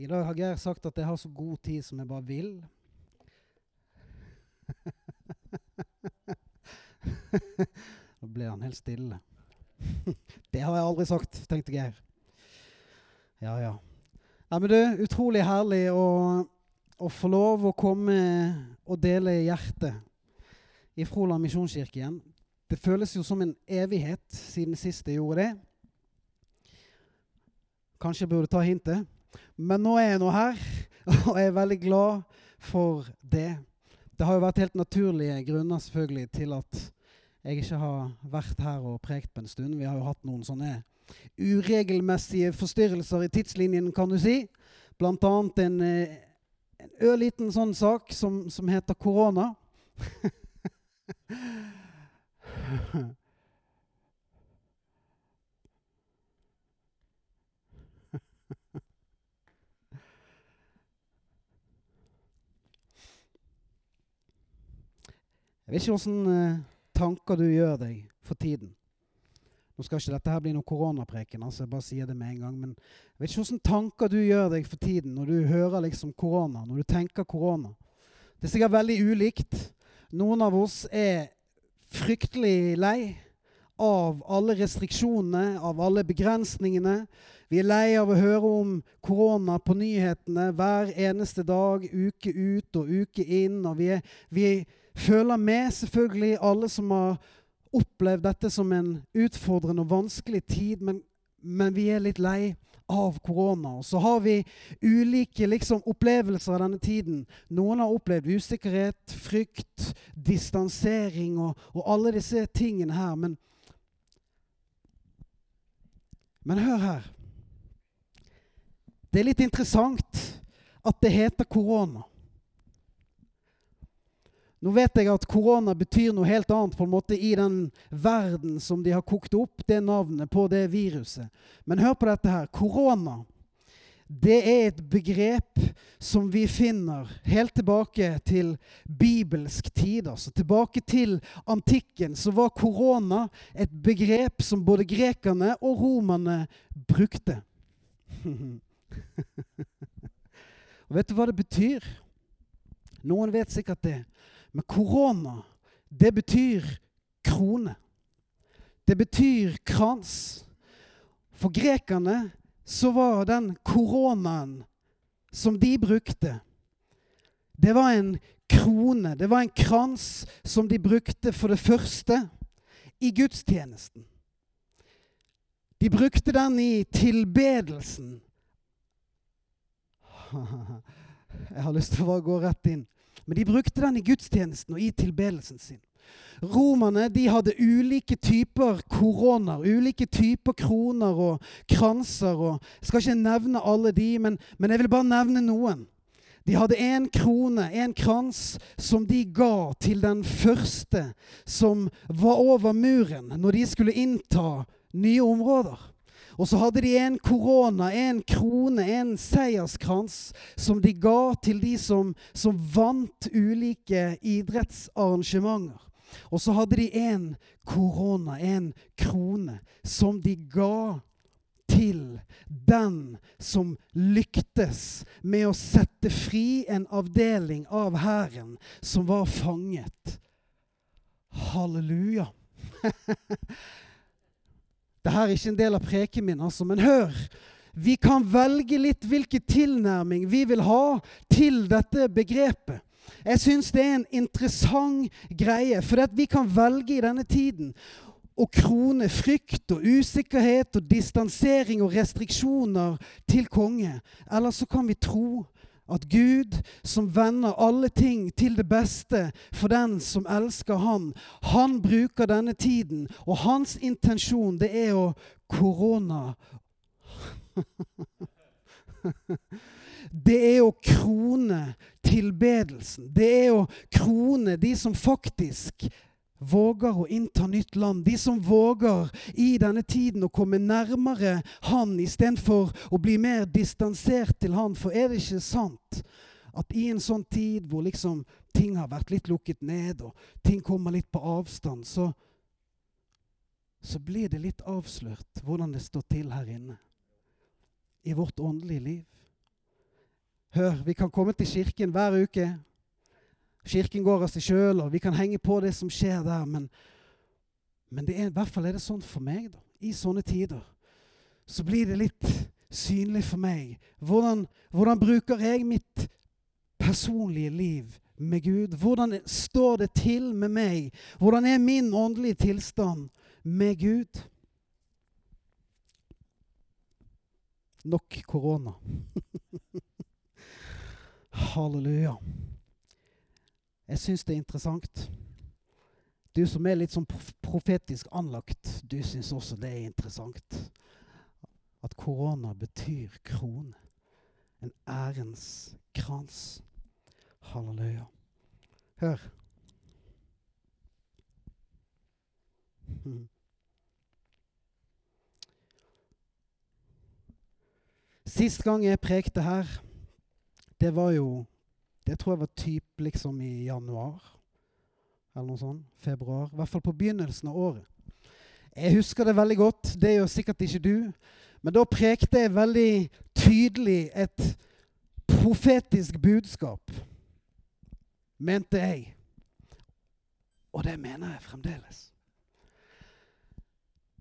I dag har Geir sagt at jeg har så god tid som jeg bare vil. Nå ble han helt stille. Det har jeg aldri sagt, tenkte Geir. Ja, ja. Nei, men du, utrolig herlig å, å få lov å komme og dele hjertet i Froland misjonskirke igjen. Det føles jo som en evighet siden sist jeg gjorde det. Kanskje jeg burde ta hintet. Men nå er jeg nå her, og jeg er veldig glad for det. Det har jo vært helt naturlige grunner selvfølgelig til at jeg ikke har vært her og prekt på en stund. Vi har jo hatt noen sånne uregelmessige forstyrrelser i tidslinjen, kan du si. Blant annet en, eh, en ørliten sånn sak som, som heter korona. Jeg vet ikke åssen eh, tanker du gjør deg for tiden. Nå skal ikke dette her bli noe koronapreken, altså jeg bare sier det med en gang. Men jeg vet ikke åssen tanker du gjør deg for tiden når du hører liksom korona, når du tenker korona. Det er sikkert veldig ulikt. Noen av oss er fryktelig lei av alle restriksjonene, av alle begrensningene. Vi er lei av å høre om korona på nyhetene hver eneste dag, uke ut og uke inn. Og vi, er, vi føler med, selvfølgelig, alle som har opplevd dette som en utfordrende og vanskelig tid, men, men vi er litt lei av korona. Og så har vi ulike liksom, opplevelser av denne tiden. Noen har opplevd usikkerhet, frykt, distansering og, og alle disse tingene her. Men, men hør her. Det er litt interessant at det heter korona. Nå vet jeg at korona betyr noe helt annet på en måte i den verden som de har kokt opp det navnet på det viruset. Men hør på dette her. Korona det er et begrep som vi finner helt tilbake til bibelsk tid. Altså tilbake til antikken så var korona et begrep som både grekerne og romerne brukte. og vet du hva det betyr? Noen vet sikkert det. Men korona, det betyr krone. Det betyr krans. For grekerne så var den koronaen som de brukte, det var en krone, det var en krans som de brukte for det første i gudstjenesten. De brukte den i tilbedelsen. Jeg har lyst til å gå rett inn. Men de brukte den i gudstjenesten og i tilbedelsen sin. Romerne de hadde ulike typer koroner, ulike typer kroner og kranser. Og jeg skal ikke nevne alle de, men, men jeg vil bare nevne noen. De hadde én krone, en krans, som de ga til den første som var over muren når de skulle innta nye områder. Og så hadde de en korona, en krone, en seierskrans som de ga til de som, som vant ulike idrettsarrangementer. Og så hadde de en korona, en krone, som de ga til den som lyktes med å sette fri en avdeling av hæren som var fanget. Halleluja. Dette er ikke en del av preken min, altså, men hør. Vi kan velge litt hvilken tilnærming vi vil ha til dette begrepet. Jeg syns det er en interessant greie, for vi kan velge i denne tiden å krone frykt og usikkerhet og distansering og restriksjoner til konge. Eller så kan vi tro at Gud, som vender alle ting til det beste for den som elsker Han, han bruker denne tiden, og hans intensjon det er å korona Det er å krone tilbedelsen. Det er å krone de som faktisk våger å innta nytt land. De som våger i denne tiden å komme nærmere Han istedenfor å bli mer distansert til Han. For er det ikke sant at i en sånn tid hvor liksom ting har vært litt lukket ned, og ting kommer litt på avstand, så, så blir det litt avslørt hvordan det står til her inne i vårt åndelige liv. Hør, vi kan komme til kirken hver uke. Kirken går av seg sjøl, og vi kan henge på det som skjer der. Men, men er, i hvert fall er det sånn for meg, da. I sånne tider så blir det litt synlig for meg. Hvordan, hvordan bruker jeg mitt personlige liv med Gud? Hvordan står det til med meg? Hvordan er min åndelige tilstand med Gud? Nok korona. Halleluja. Jeg syns det er interessant. Du som er litt sånn profetisk anlagt, du syns også det er interessant. At korona betyr krone. En ærens krans. Halleluja. Hør. Sist gang jeg prekte her, det var jo Det tror jeg var typ liksom i januar. Eller noe sånt. Februar. I hvert fall på begynnelsen av året. Jeg husker det veldig godt. Det gjør sikkert ikke du. Men da prekte jeg veldig tydelig et profetisk budskap, mente jeg. Og det mener jeg fremdeles.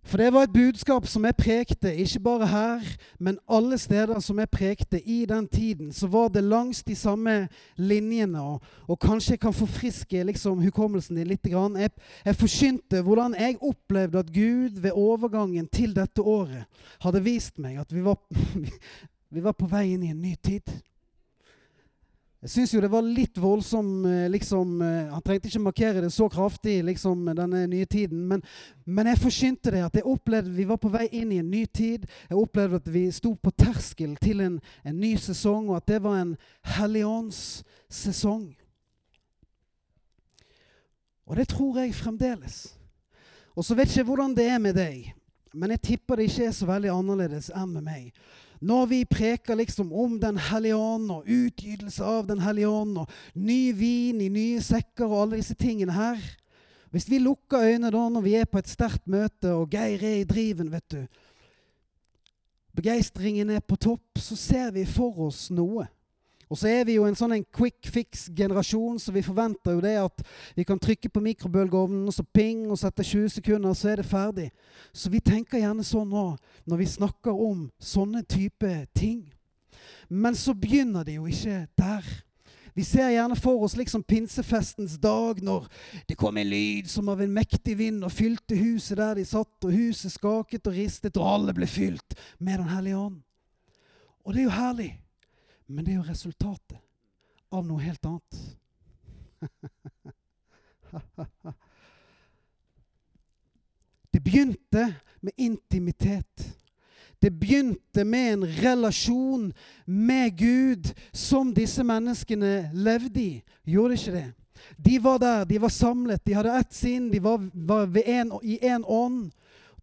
For det var et budskap som jeg prekte, ikke bare her, men alle steder som jeg prekte i den tiden, så var det langs de samme linjene. Og, og kanskje jeg kan forfriske liksom, hukommelsen din litt. Jeg, jeg forkynte hvordan jeg opplevde at Gud ved overgangen til dette året hadde vist meg at vi var, vi var på vei inn i en ny tid. Jeg syns jo det var litt voldsom eh, liksom, eh, Han trengte ikke markere det så kraftig, liksom, denne nye tiden. Men, men jeg forkynte det, at jeg opplevde vi var på vei inn i en ny tid. Jeg opplevde at vi sto på terskel til en, en ny sesong, og at det var en helligåndssesong. Og det tror jeg fremdeles. Og så vet jeg ikke hvordan det er med deg, men jeg tipper det ikke er så veldig annerledes enn med meg. Når vi preker liksom om Den hellige ånd og utgytelse av Den hellige ånd og ny vin i nye sekker og alle disse tingene her Hvis vi lukker øynene da når vi er på et sterkt møte og Geir er i driven, vet du Begeistringen er på topp, så ser vi for oss noe. Og så er vi jo en sånn en quick fix-generasjon, så vi forventer jo det at vi kan trykke på mikrobølgeovnen, og så ping, og så etter 20 sekunder så er det ferdig. Så vi tenker gjerne sånn nå når vi snakker om sånne type ting. Men så begynner det jo ikke der. Vi ser gjerne for oss liksom pinsefestens dag når det kom en lyd som av en mektig vind og fylte huset der de satt, og huset skaket og ristet, og alle ble fylt med Den hellige ånd. Og det er jo herlig. Men det er jo resultatet av noe helt annet. Det begynte med intimitet. Det begynte med en relasjon med Gud som disse menneskene levde i. Gjorde ikke det? De var der, de var samlet, de hadde ett sinn, de var, var en, i én ånd.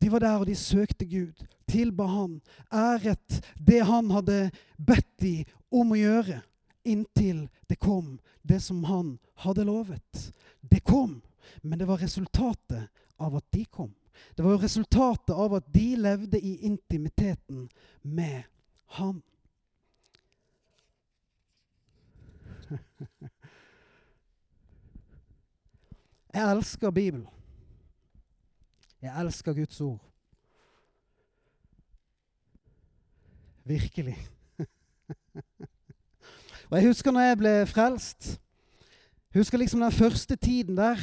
De var der, og de søkte Gud, tilba Han, æret det Han hadde bedt de om å gjøre, inntil det kom det som Han hadde lovet. Det kom, men det var resultatet av at de kom. Det var jo resultatet av at de levde i intimiteten med Han. Jeg elsker Bibelen. Jeg elsker Guds ord. Virkelig. og Jeg husker når jeg ble frelst. Husker liksom den første tiden der.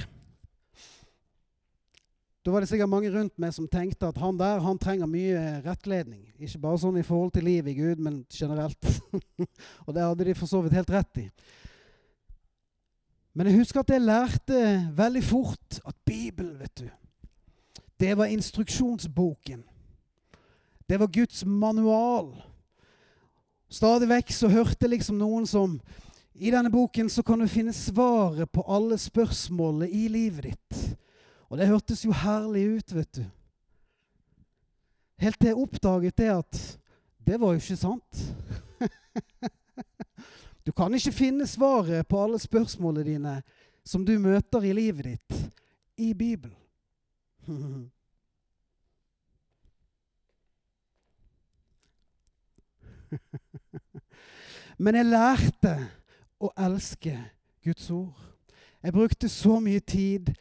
Da var det sikkert mange rundt meg som tenkte at han der han trenger mye rettledning. Ikke bare sånn i forhold til livet i Gud, men generelt. og det hadde de for så vidt helt rett i. Men jeg husker at jeg lærte veldig fort at Bibelen, vet du det var instruksjonsboken. Det var Guds manual. Stadig vekk så hørte liksom noen som I denne boken så kan du finne svaret på alle spørsmålene i livet ditt. Og det hørtes jo herlig ut, vet du. Helt til jeg oppdaget det at det var jo ikke sant. du kan ikke finne svaret på alle spørsmålene dine som du møter i livet ditt, i Bibelen. Men jeg lærte å elske Guds ord. Jeg brukte så mye tid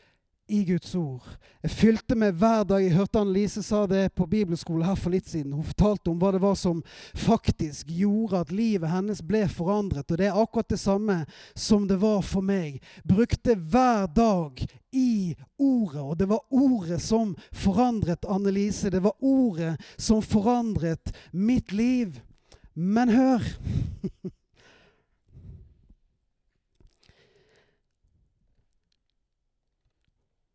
i Guds ord. Jeg fylte meg hver dag. Jeg hørte Annelise sa det på bibelskolen her for litt siden. Hun fortalte om hva det var som faktisk gjorde at livet hennes ble forandret. Og det er akkurat det samme som det var for meg. Brukte hver dag i ordet. Og det var ordet som forandret Annelise. Det var ordet som forandret mitt liv. Men hør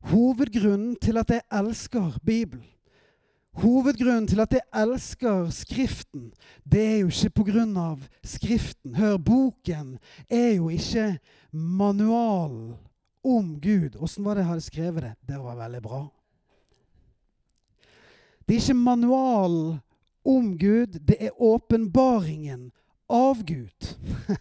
Hovedgrunnen til at jeg elsker Bibelen, hovedgrunnen til at jeg elsker Skriften, det er jo ikke pga. Skriften. Hør, boken er jo ikke manualen om Gud. Åssen var det jeg hadde skrevet det? Det var veldig bra. Det er ikke manualen om Gud, det er åpenbaringen av Gud.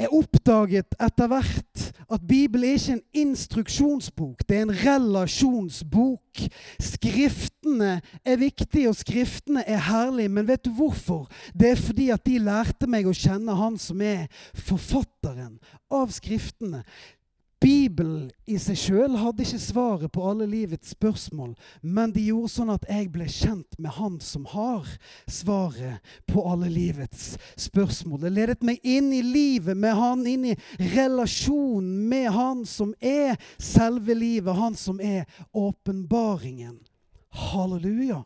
Jeg oppdaget etter hvert at Bibelen er ikke en instruksjonsbok, det er en relasjonsbok. Skriftene er viktige, og skriftene er herlige, men vet du hvorfor? Det er fordi at de lærte meg å kjenne Han som er forfatteren av Skriftene. Bibelen i seg sjøl hadde ikke svaret på alle livets spørsmål, men de gjorde sånn at jeg ble kjent med Han som har svaret på alle livets spørsmål. Det ledet meg inn i livet med Han, inn i relasjonen med Han som er selve livet, Han som er åpenbaringen. Halleluja.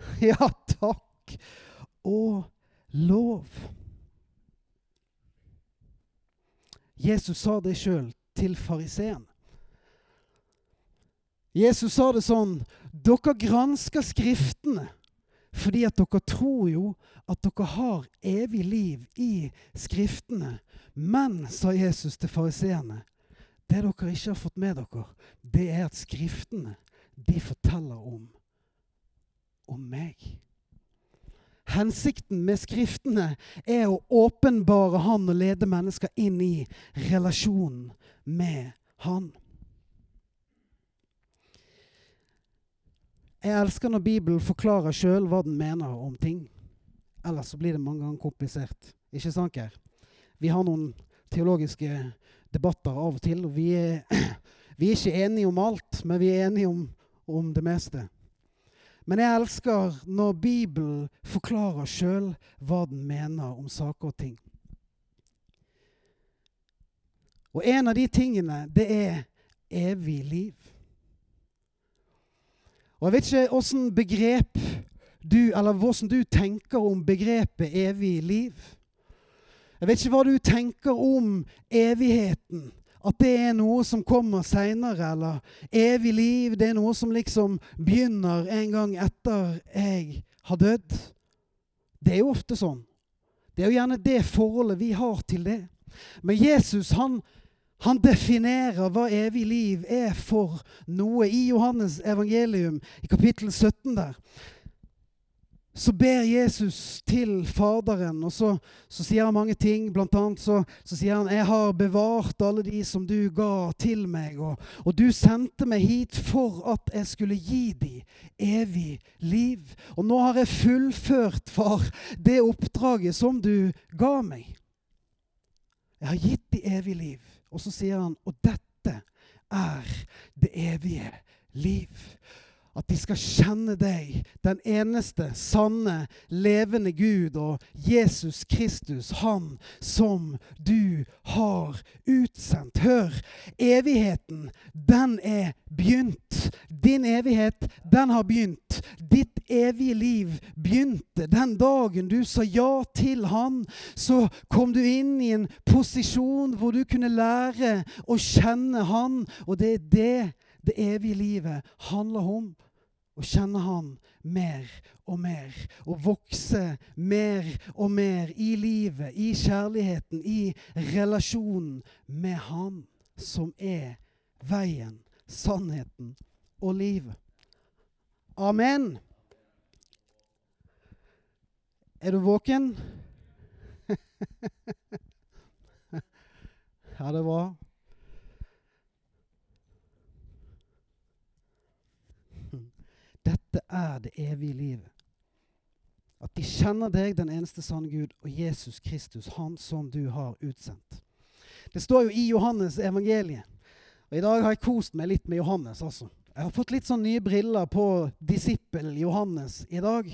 Ja, takk og lov. Jesus sa det sjøl til fariseen. Jesus sa det sånn Dere gransker Skriftene fordi at dere tror jo at dere har evig liv i Skriftene. Men, sa Jesus til fariseerne, det dere ikke har fått med dere, det er at Skriftene, de forteller om om meg. Hensikten med Skriftene er å åpenbare Han og lede mennesker inn i relasjonen med Han. Jeg elsker når Bibelen forklarer sjøl hva den mener om ting. Ellers så blir det mange ganger komplisert. Ikke sant, Geir? Vi har noen teologiske debatter av og til. og Vi er, vi er ikke enige om alt, men vi er enige om, om det meste. Men jeg elsker når Bibelen forklarer sjøl hva den mener om saker og ting. Og en av de tingene, det er evig liv. Og Jeg vet ikke åssen begrep du, eller hvordan du tenker om begrepet evig liv. Jeg vet ikke hva du tenker om evigheten at det er noe som kommer seinere, eller evig liv. Det er noe som liksom begynner en gang etter jeg har dødd. Det er jo ofte sånn. Det er jo gjerne det forholdet vi har til det. Men Jesus han, han definerer hva evig liv er for noe. I Johannes evangelium, i kapittel 17 der, så ber Jesus til Faderen, og så, så, sier han mange ting. Blant annet så, så, sier han 'Jeg har bevart alle de som du ga til meg', og, og, 'du sendte meg hit for at jeg skulle gi dem evig liv'. Og nå har jeg fullført, far, det oppdraget som du ga meg. Jeg har gitt dem evig liv. Og så sier han 'Og dette er det evige liv'. At de skal kjenne deg, den eneste sanne, levende Gud, og Jesus Kristus, Han som du har utsendt. Hør, evigheten, den er begynt. Din evighet, den har begynt. Ditt evige liv begynte den dagen du sa ja til Han. Så kom du inn i en posisjon hvor du kunne lære å kjenne Han, og det er det det evige livet handler om. Å kjenne Han mer og mer. Å vokse mer og mer i livet, i kjærligheten, i relasjonen med Han som er veien, sannheten og livet. Amen. Er du våken? ja, det var Dette det evige livet. At de kjenner deg, den eneste sanne Gud, og Jesus Kristus, han som du har utsendt. Det står jo i Johannes evangeliet. Og I dag har jeg kost meg litt med Johannes. altså. Jeg har fått litt sånn nye briller på disippel Johannes i dag.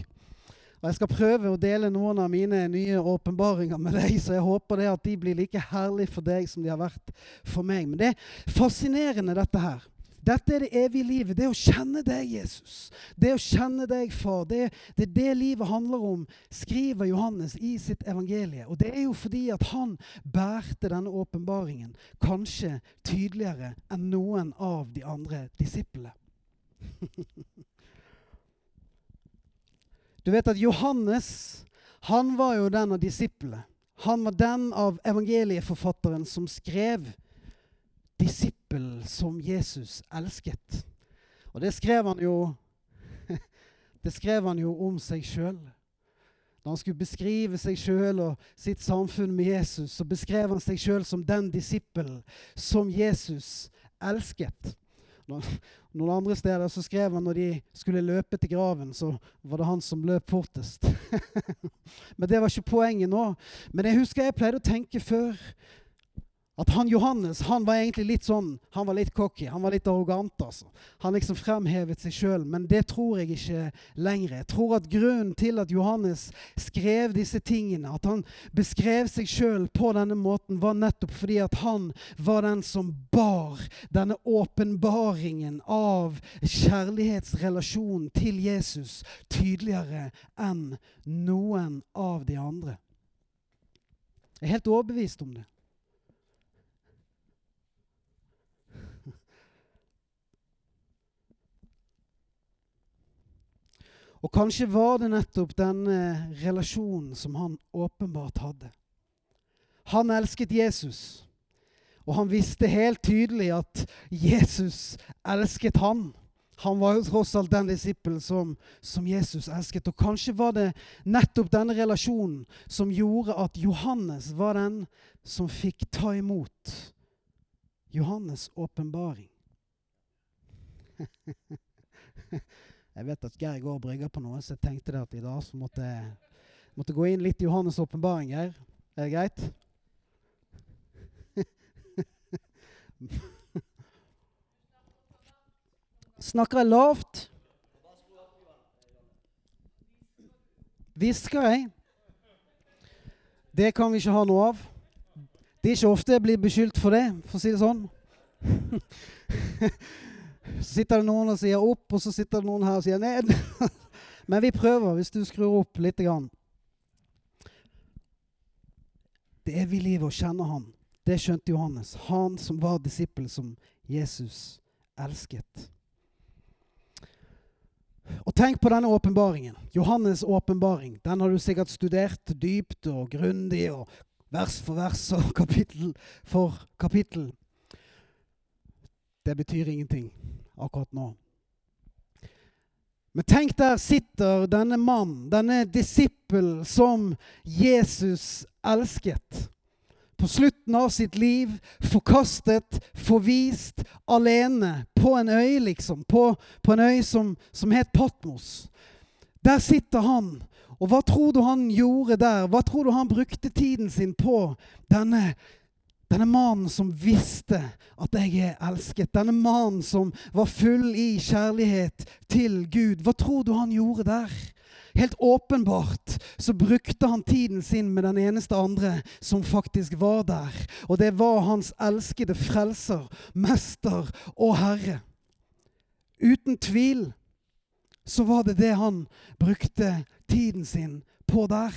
Og Jeg skal prøve å dele noen av mine nye åpenbaringer med deg, så jeg håper det at de blir like herlige for deg som de har vært for meg. Men det er fascinerende, dette her. Dette er det evige livet. Det å kjenne deg, Jesus. Det å kjenne deg, far. Det, det er det livet handler om, skriver Johannes i sitt evangelie. Og det er jo fordi at han bærte denne åpenbaringen kanskje tydeligere enn noen av de andre disiplene. Du vet at Johannes han var jo den av disiplene. Han var den av evangelieforfatteren som skrev disippel som Jesus elsket. Og det skrev han jo Det skrev han jo om seg sjøl. Da han skulle beskrive seg sjøl og sitt samfunn med Jesus, så beskrev han seg sjøl som den disippelen som Jesus elsket. Noen andre steder så skrev han når de skulle løpe til graven, så var det han som løp fortest. Men det var ikke poenget nå. Men jeg husker jeg pleide å tenke før at han Johannes han var egentlig litt sånn, han var litt cocky, han var litt arrogant. altså. Han liksom fremhevet seg sjøl, men det tror jeg ikke lenger. Jeg tror at grunnen til at Johannes skrev disse tingene, at han beskrev seg sjøl på denne måten, var nettopp fordi at han var den som bar denne åpenbaringen av kjærlighetsrelasjonen til Jesus tydeligere enn noen av de andre. Jeg er helt overbevist om det. Og kanskje var det nettopp denne relasjonen som han åpenbart hadde. Han elsket Jesus, og han visste helt tydelig at Jesus elsket han. Han var jo tross alt den disippelen som, som, Jesus elsket. Og kanskje var det nettopp denne relasjonen som gjorde at Johannes var den som fikk ta imot Johannes' åpenbaring. Jeg vet at Geir går og brygger på noe, så jeg tenkte det at i dag så måtte jeg måtte gå inn litt i Johannes' åpenbaring, Geir. Er det greit? Snakker jeg lavt? Hvisker jeg? Det kan vi ikke ha noe av. Det er ikke ofte jeg blir beskyldt for det, for å si det sånn. Så sitter det noen og sier opp, og så sitter det noen her og sier ned. Men vi prøver, hvis du skrur opp litt. Grann. Det evige livet å kjenne Han, det skjønte Johannes. Han som var disippel som Jesus elsket. Og tenk på denne åpenbaringen. Johannes' åpenbaring. Den har du sikkert studert dypt og grundig, og vers for vers og kapittel for kapittel. Det betyr ingenting akkurat nå. Men tenk, der sitter denne mannen, denne disippel som Jesus elsket. På slutten av sitt liv, forkastet, forvist, alene. På en øy, liksom. På, på en øy som, som het Patmos. Der sitter han. Og hva tror du han gjorde der? Hva tror du han brukte tiden sin på? Denne denne mannen som visste at jeg er elsket. Denne mannen som var full i kjærlighet til Gud. Hva tror du han gjorde der? Helt åpenbart så brukte han tiden sin med den eneste andre som faktisk var der. Og det var hans elskede frelser, mester og herre. Uten tvil så var det det han brukte tiden sin på der.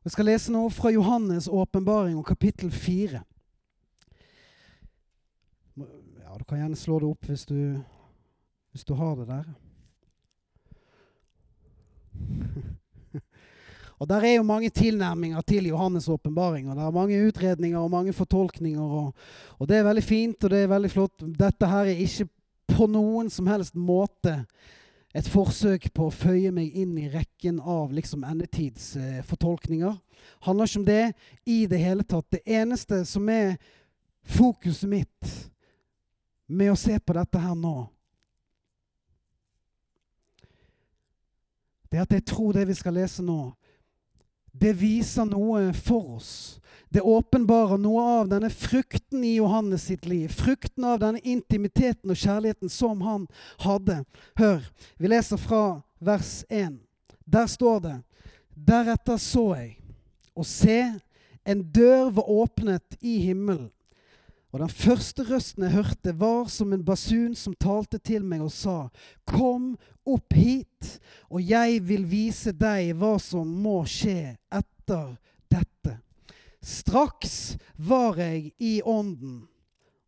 Jeg skal lese noe fra Johannes' åpenbaring og kapittel 4. Ja, Du kan gjerne slå det opp hvis du, hvis du har det der. og Der er jo mange tilnærminger til Johannes' åpenbaring. Det er mange utredninger og mange fortolkninger. Og, og, Det er veldig fint og det er veldig flott. Dette her er ikke på noen som helst måte et forsøk på å føye meg inn i rekken av liksom endetidsfortolkninger. Eh, handler ikke om det i det hele tatt. Det eneste som er fokuset mitt med å se på dette her nå, det er at jeg tror det vi skal lese nå, det viser noe for oss. Det åpenbarer noe av denne frukten i Johannes sitt liv. Frukten av denne intimiteten og kjærligheten som han hadde. Hør, vi leser fra vers 1. Der står det Deretter så jeg, og se, en dør var åpnet i himmelen. Og den første røsten jeg hørte, var som en basun som talte til meg og sa:" Kom opp hit, og jeg vil vise deg hva som må skje etter. Straks var jeg i ånden.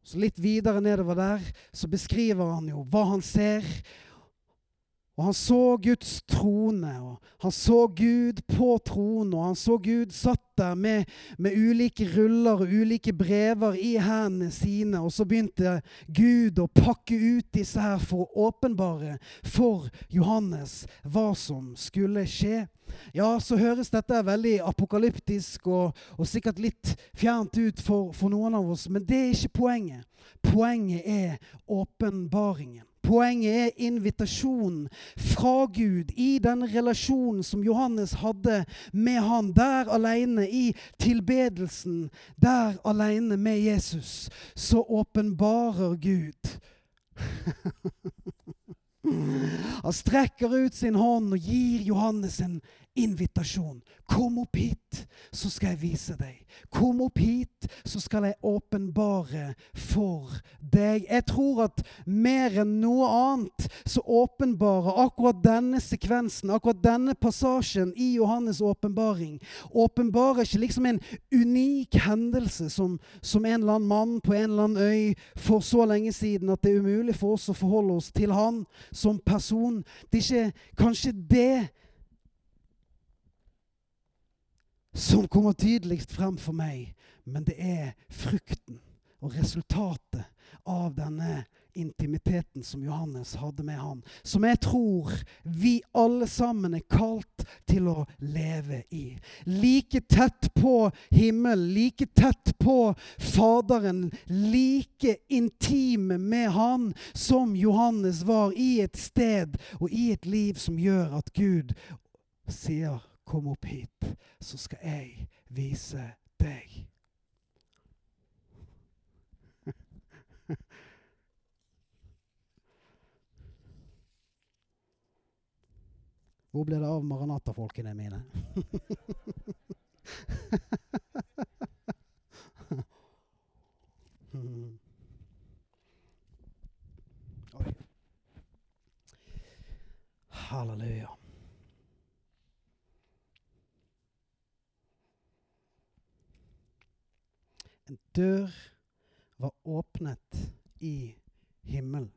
Så Litt videre nedover der så beskriver han jo hva han ser. Og han så Guds trone, og han så Gud på tronen, og han så Gud satt der med, med, ulike ruller og ulike brever i hendene sine. Og så begynte Gud å pakke ut disse her for å åpenbare for Johannes hva som skulle skje. Ja, så høres dette veldig apokalyptisk og, og sikkert litt fjernt ut for, for noen av oss, men det er ikke poenget. Poenget er åpenbaringen. Poenget er invitasjonen fra Gud i den relasjonen som Johannes hadde med han der alene i tilbedelsen, der alene med Jesus. Så åpenbarer Gud. Han strekker ut sin hånd og gir Johannes en invitasjon. Kom opp hit, så skal jeg vise deg. Kom opp hit, så skal jeg åpenbare for deg. Jeg tror at mer enn noe annet så åpenbarer akkurat denne sekvensen, akkurat denne passasjen i Johannes' åpenbaring, åpenbarer ikke liksom en unik hendelse som, som en eller annen mann på en eller annen øy for så lenge siden at det er umulig for oss å forholde oss til han som person. Det er ikke kanskje det som kommer tydeligst frem for meg, men det er frukten og resultatet av denne intimiteten som Johannes hadde med han, som jeg tror vi alle sammen er kalt til å leve i. Like tett på himmelen, like tett på Faderen, like intime med han som Johannes var i et sted og i et liv som gjør at Gud sier Kom opp hit, så skal jeg vise deg. Hvor ble det av Maranata-folkene mine? Halleluja. Dør var åpnet i himmelen.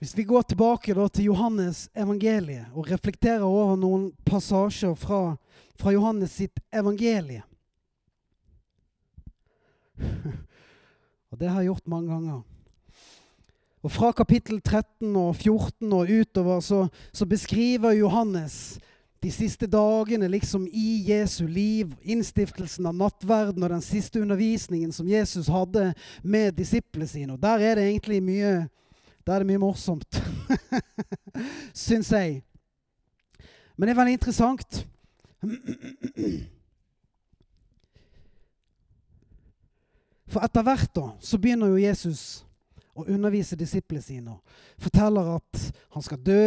Hvis vi går tilbake til Johannes evangeliet og reflekterer over noen passasjer fra, fra Johannes sitt evangelie Og det har jeg gjort mange ganger. Og Fra kapittel 13 og 14 og utover så, så beskriver Johannes de siste dagene liksom i Jesu liv, innstiftelsen av nattverden og den siste undervisningen som Jesus hadde med disiplene sine. Og der er det egentlig mye det mye morsomt, syns jeg. Men det er veldig interessant. For etter hvert da, så begynner jo Jesus å undervise disiplene sine. Forteller at han skal dø,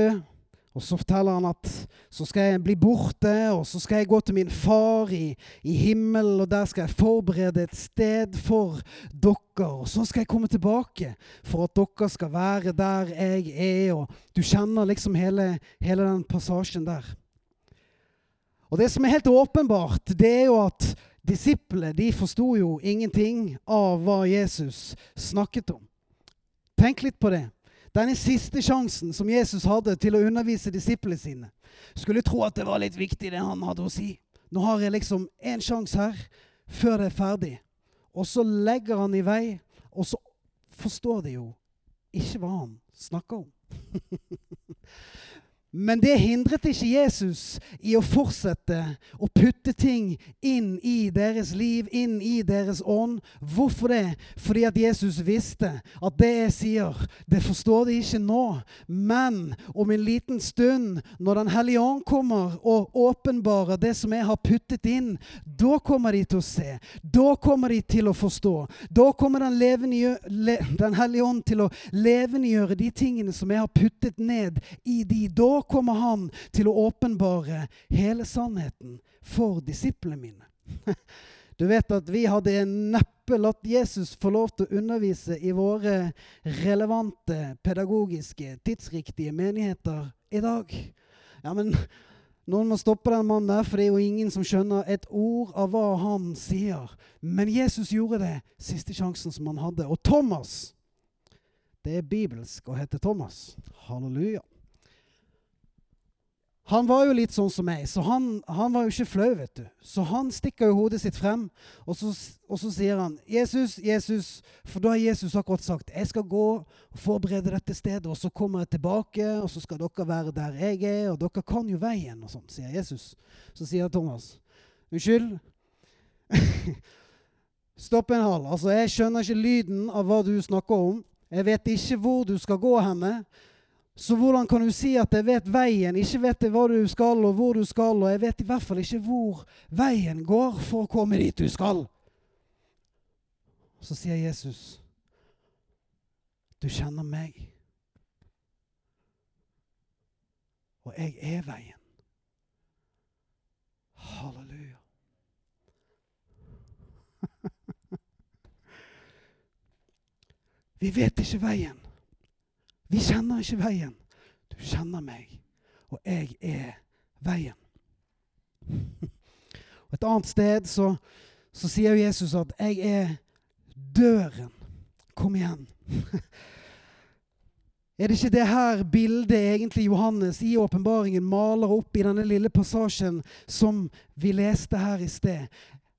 og så forteller han at så skal jeg bli borte, og så skal jeg gå til min far i, i himmelen, og der skal jeg forberede et sted for dere. Og så skal jeg komme tilbake for at dere skal være der jeg er. Og du kjenner liksom hele, hele den passasjen der. Og det som er helt åpenbart, det er jo at disiplene de forsto jo ingenting av hva Jesus snakket om. Tenk litt på det. Denne siste sjansen som Jesus hadde til å undervise disiplene sine. Skulle tro at det var litt viktig, det han hadde å si. Nå har jeg liksom én sjanse her før det er ferdig. Og så legger han i vei, og så forstår de jo ikke hva han snakker om. Men det hindret ikke Jesus i å fortsette å putte ting inn i deres liv, inn i deres ånd. Hvorfor det? Fordi at Jesus visste at det jeg sier, det forstår de ikke nå. Men om en liten stund, når Den hellige ånd kommer og åpenbarer det som jeg har puttet inn, da kommer de til å se. Da kommer de til å forstå. Da kommer Den, levende, den hellige ånd til å levendegjøre de tingene som jeg har puttet ned i de. Da kommer han til å åpenbare hele sannheten for disiplene mine. Du vet at vi hadde neppe latt Jesus få lov til å undervise i våre relevante, pedagogiske, tidsriktige menigheter i dag. Ja, men noen må stoppe den mannen der, for det er jo ingen som skjønner et ord av hva han sier. Men Jesus gjorde det siste sjansen som han hadde. Og Thomas Det er bibelsk å hete Thomas. Halleluja. Han var jo litt sånn som meg, så han, han, var jo ikke flau, vet du. Så han stikker jo hodet sitt frem, og så, og så, sier han, 'Jesus, Jesus' For da har Jesus akkurat sagt, 'Jeg skal gå og forberede dette stedet, og så kommer jeg tilbake, og så skal dere være der jeg er, og dere kan jo veien', og sånn, sier Jesus. Så sier Thomas, 'Unnskyld?' Stopp en hal. Altså, jeg skjønner ikke lyden av hva du snakker om. Jeg vet ikke hvor du skal gå henne. Så hvordan kan du si at jeg vet veien, ikke vet jeg hva du skal og hvor du skal, og jeg vet i hvert fall ikke hvor veien går for å komme dit du skal? Så sier Jesus, du kjenner meg, og jeg er veien. Halleluja. Vi vet ikke veien. Vi kjenner ikke veien. Du kjenner meg, og jeg er veien. Og Et annet sted så, så sier Jesus at 'jeg er døren'. Kom igjen. Er det ikke det her bildet egentlig Johannes i åpenbaringen maler opp i denne lille passasjen som vi leste her i sted?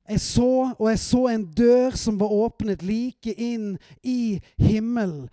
Jeg så, og jeg så en dør som var åpnet like inn i himmelen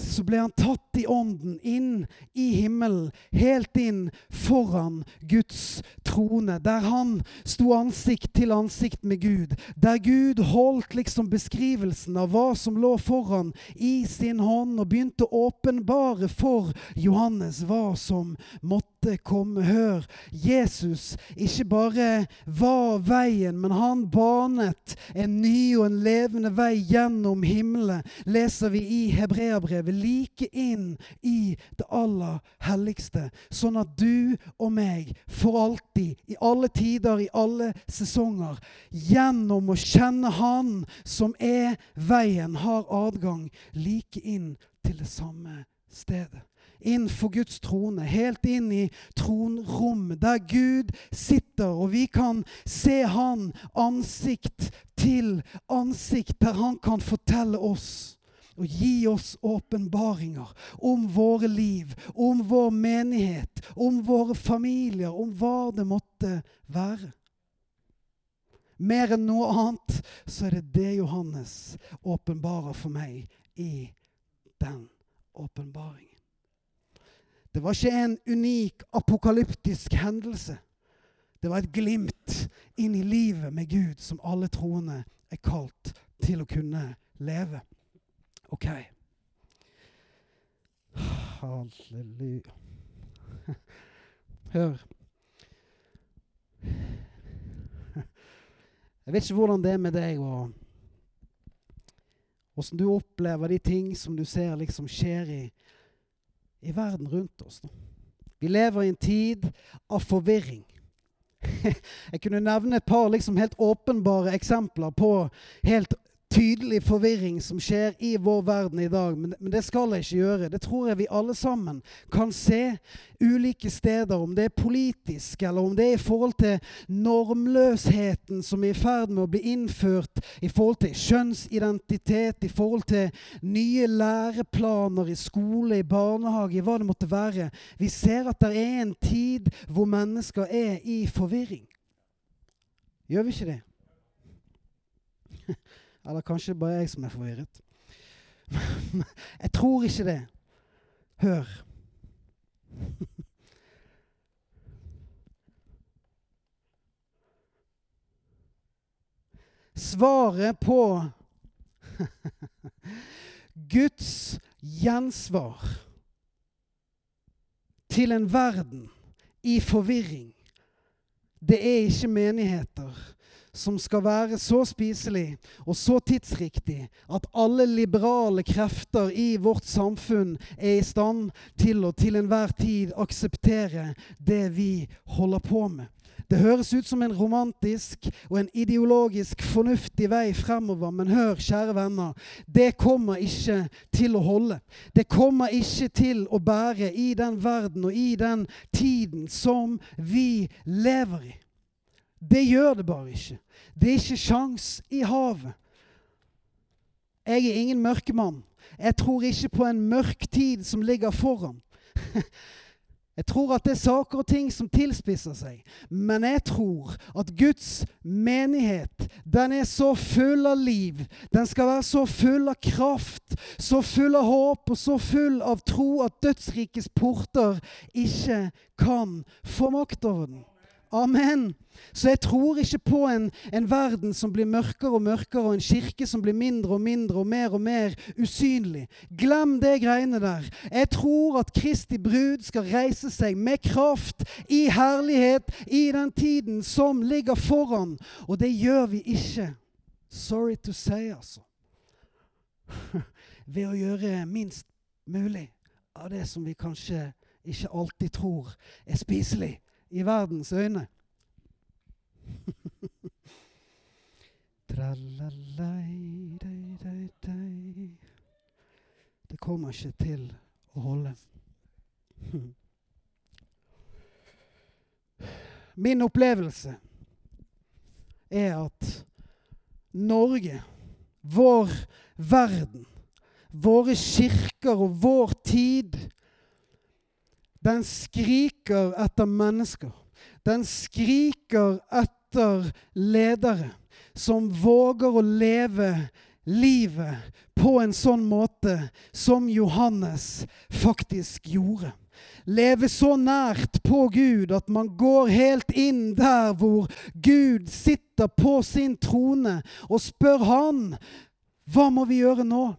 så ble han tatt i ånden inn i himmelen, helt inn foran Guds trone, der han sto ansikt til ansikt med Gud. Der Gud holdt liksom beskrivelsen av hva som lå foran i sin hånd, og begynte å åpenbare for Johannes hva som måtte komme. Hør, Jesus ikke bare var veien, men han banet en ny og en levende vei gjennom himmelen, leser vi i Hebrevet hebreabrevet like inn i det aller helligste, sånn at du og meg for alltid, i alle tider, i alle sesonger, gjennom å kjenne Han som er veien, har adgang like inn til det samme stedet. Inn for Guds trone, helt inn i tronrommet, der Gud sitter, og vi kan se Han ansikt til ansikt, der Han kan fortelle oss og gi oss åpenbaringer om våre liv, om vår menighet, om våre familier, om hva det måtte være. Mer enn noe annet så er det det Johannes åpenbarer for meg i den åpenbaringen. Det var ikke en unik apokalyptisk hendelse. Det var et glimt inn i livet med Gud som alle troende er kalt til å kunne leve. OK. Halleluja. Hør. Jeg vet ikke hvordan det er med deg, og åssen du opplever de ting som du ser liksom skjer i, i verden rundt oss. Vi lever i en tid av forvirring. Jeg kunne nevne et par liksom helt åpenbare eksempler på helt tydelig forvirring som skjer i vår verden i dag, men, men, det skal jeg ikke gjøre. Det tror jeg vi alle sammen kan se ulike steder, om det er politisk, eller om det er i forhold til normløsheten som er i ferd med å bli innført, i forhold til kjønnsidentitet, i forhold til nye læreplaner i skole, i barnehage, i hva det måtte være. Vi ser at det er en tid hvor mennesker er i forvirring. Gjør vi ikke det? Eller kanskje bare jeg som er forvirret. jeg tror ikke det. Hør. Svaret på Guds gjensvar til en verden i forvirring, det er ikke menigheter som skal være så spiselig og så tidsriktig at alle liberale krefter i vårt samfunn er i stand til å til enhver tid akseptere det vi holder på med. Det høres ut som en romantisk og en ideologisk fornuftig vei fremover, men hør, kjære venner, det kommer ikke til å holde. Det kommer ikke til å bære i den verden og i den tiden som vi lever i. Det gjør det bare ikke. Det er ikke sjans i havet. Jeg er ingen mørkemann. Jeg tror ikke på en mørk tid som ligger foran. Jeg tror at det er saker og ting som tilspisser seg. Men jeg tror at Guds menighet den er så full av liv. Den skal være så full av kraft, så full av håp og så full av tro at dødsrikets porter ikke kan få makt over den. Amen. Så jeg tror ikke på en, en, verden som blir mørkere og mørkere, og en kirke som blir mindre og mindre og mer og mer usynlig. Glem det greiene der. Jeg tror at Kristi brud skal reise seg med kraft, i herlighet, i den tiden som ligger foran. Og det gjør vi ikke, sorry to say, altså, ved å gjøre minst mulig av det som vi kanskje ikke alltid tror er spiselig i verdens øyne. Det kommer ikke til å holde. Min opplevelse er at Norge, vår verden, våre kirker og vår tid den skriker etter mennesker. Den skriker etter ledere som våger å leve livet på en sånn måte som Johannes faktisk gjorde. Leve så nært på Gud at man går helt inn der hvor Gud sitter på sin trone, og spør han hva må vi gjøre nå?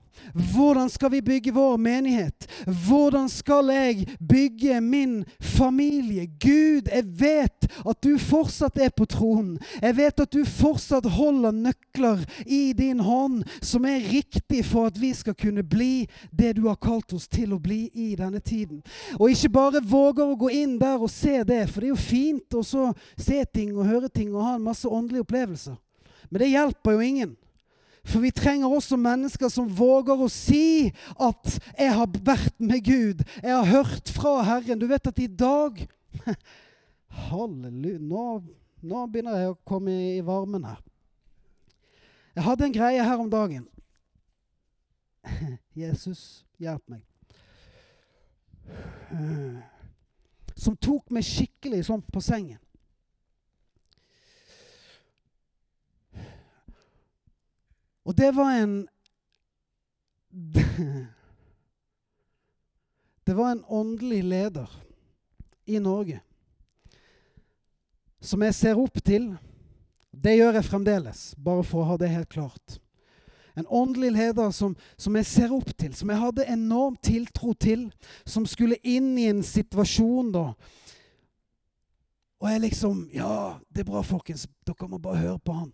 Hvordan skal vi bygge vår menighet? Hvordan skal jeg bygge min familie? Gud, jeg vet at du fortsatt er på tronen. Jeg vet at du fortsatt holder nøkler i din hånd som er riktig for at vi skal kunne bli det du har kalt oss til å bli i denne tiden. Og ikke bare våger å gå inn der og se det, for det er jo fint å se ting og høre ting og ha en masse åndelige opplevelser. Men det hjelper jo ingen. For vi trenger også mennesker som våger å si at 'jeg har vært med Gud', 'jeg har hørt fra Herren'. Du vet at i dag Halleluja. Nå, nå begynner jeg å komme i varmen her. Jeg hadde en greie her om dagen. Jesus, hjelp meg. Som tok meg skikkelig sånn på sengen. Og det var en Det var en åndelig leder i Norge som jeg ser opp til. Det gjør jeg fremdeles, bare for å ha det helt klart. En åndelig leder som, som, jeg ser opp til, som jeg hadde enorm tiltro til, som skulle inn i en situasjon da. Og jeg liksom Ja, det er bra, folkens. Dere må bare høre på han.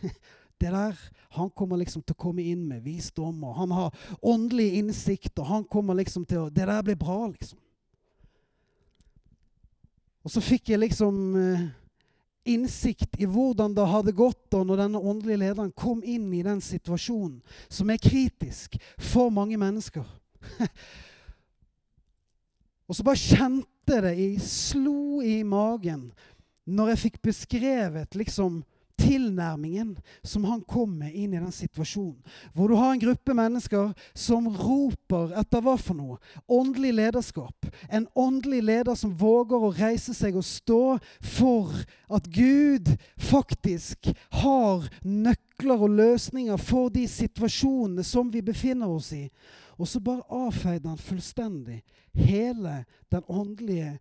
Det der, Han kommer liksom til å komme inn med visdom, og han har åndelig innsikt. og han kommer liksom til å, Det der blir bra, liksom. Og så fikk jeg liksom eh, innsikt i hvordan det hadde gått da når denne åndelige lederen kom inn i den situasjonen som er kritisk for mange mennesker. og så bare kjente det i slo i magen når jeg fikk beskrevet liksom tilnærmingen som han kom med inn i den situasjonen. Hvor du har en gruppe mennesker som roper etter hva for noe? Åndelig lederskap. En åndelig leder som våger å reise seg og stå for at Gud faktisk har nøkler og løsninger for de situasjonene som vi befinner oss i. Og så bare avfeide han fullstendig hele den åndelige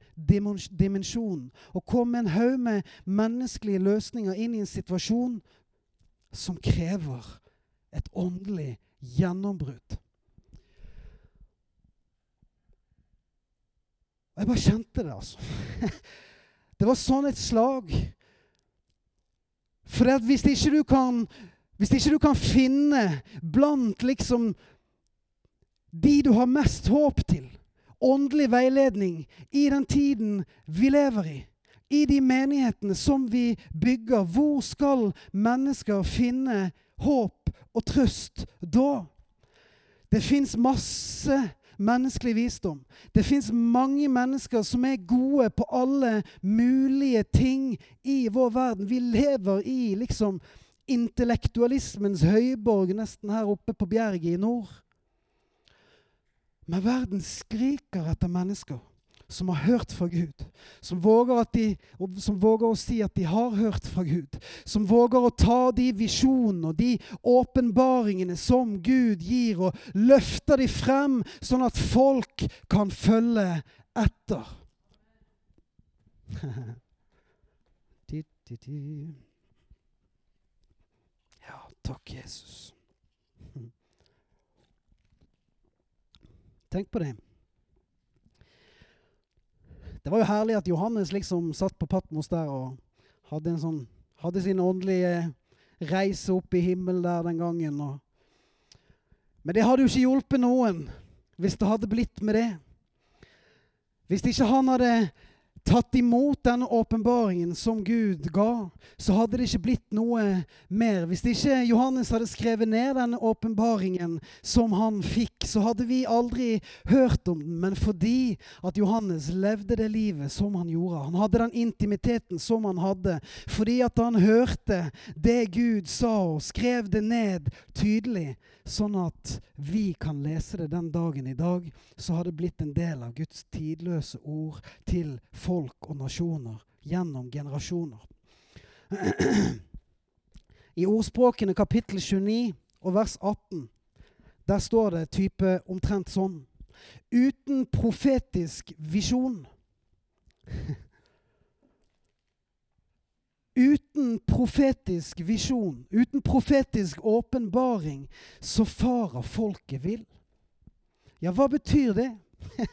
dimensjonen. Og kom med en haug med menneskelige løsninger inn i en situasjon som krever et åndelig gjennombrudd. Og jeg bare kjente det, altså. Det var sånn et slag. For hvis ikke du kan hvis ikke du kan finne blant liksom de du har mest håp til, åndelig veiledning i den tiden vi lever i, i de menighetene som vi bygger, hvor skal mennesker finne håp og trøst da? Det fins masse menneskelig visdom. Det fins mange mennesker som er gode på alle mulige ting i vår verden. Vi lever i liksom intellektualismens høyborg nesten her oppe på Bjerget i nord. Men verden skriker etter mennesker som har hørt fra Gud. Som våger, de, som våger, å si at de har hørt fra Gud. Som våger å ta de visjonene og de åpenbaringene som Gud gir, og løfter de frem, sånn at folk kan følge etter. Ja, takk, Jesus. Tenk på det. Det var jo herlig at Johannes liksom satt på Patmos der og hadde, sånn, hadde sin åndelige reise opp i himmelen der den gangen. Og. Men det hadde jo ikke hjulpet noen hvis det hadde blitt med det. Hvis ikke han hadde tatt imot denne åpenbaringen som Gud ga, så hadde det ikke blitt noe mer. Hvis ikke Johannes hadde skrevet ned denne åpenbaringen som han fikk, så hadde vi aldri hørt om den. Men fordi at Johannes levde det livet som han gjorde, han hadde den intimiteten som han hadde, fordi at han hørte det Gud sa og skrev det ned tydelig, sånn at vi kan lese det den dagen i dag, så har det blitt en del av Guds tidløse ord til folk og nasjoner gjennom generasjoner. I ordspråkene kapittel 29 og vers 18 der står det type omtrent sånn Uten profetisk visjon Uten profetisk visjon, uten profetisk åpenbaring, så farer folket vill. Ja, hva betyr det?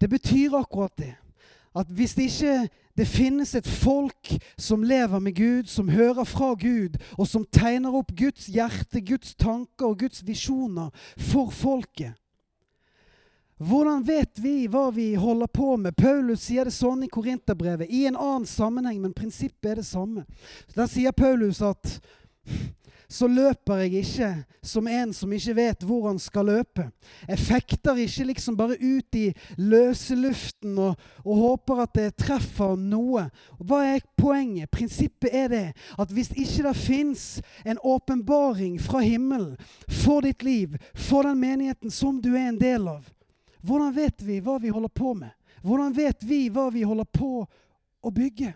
Det betyr akkurat det. At hvis det ikke det finnes et folk som lever med Gud, som hører fra Gud, og som tegner opp Guds hjerte, Guds tanker og Guds visjoner for folket, hvordan vet vi hva vi holder på med? Paulus sier det sånn i Korinterbrevet, i en annen sammenheng, men prinsippet er det samme. Der sier Paulus at så løper jeg ikke som en som ikke vet hvor han skal løpe. Jeg fekter ikke liksom bare ut i løse luften og, og håper at det treffer noe. Hva er poenget? Prinsippet er det at hvis ikke det fins en åpenbaring fra himmelen for ditt liv, for den menigheten som du er en del av, hvordan vet vi hva vi holder på med? Hvordan vet vi hva vi holder på å bygge?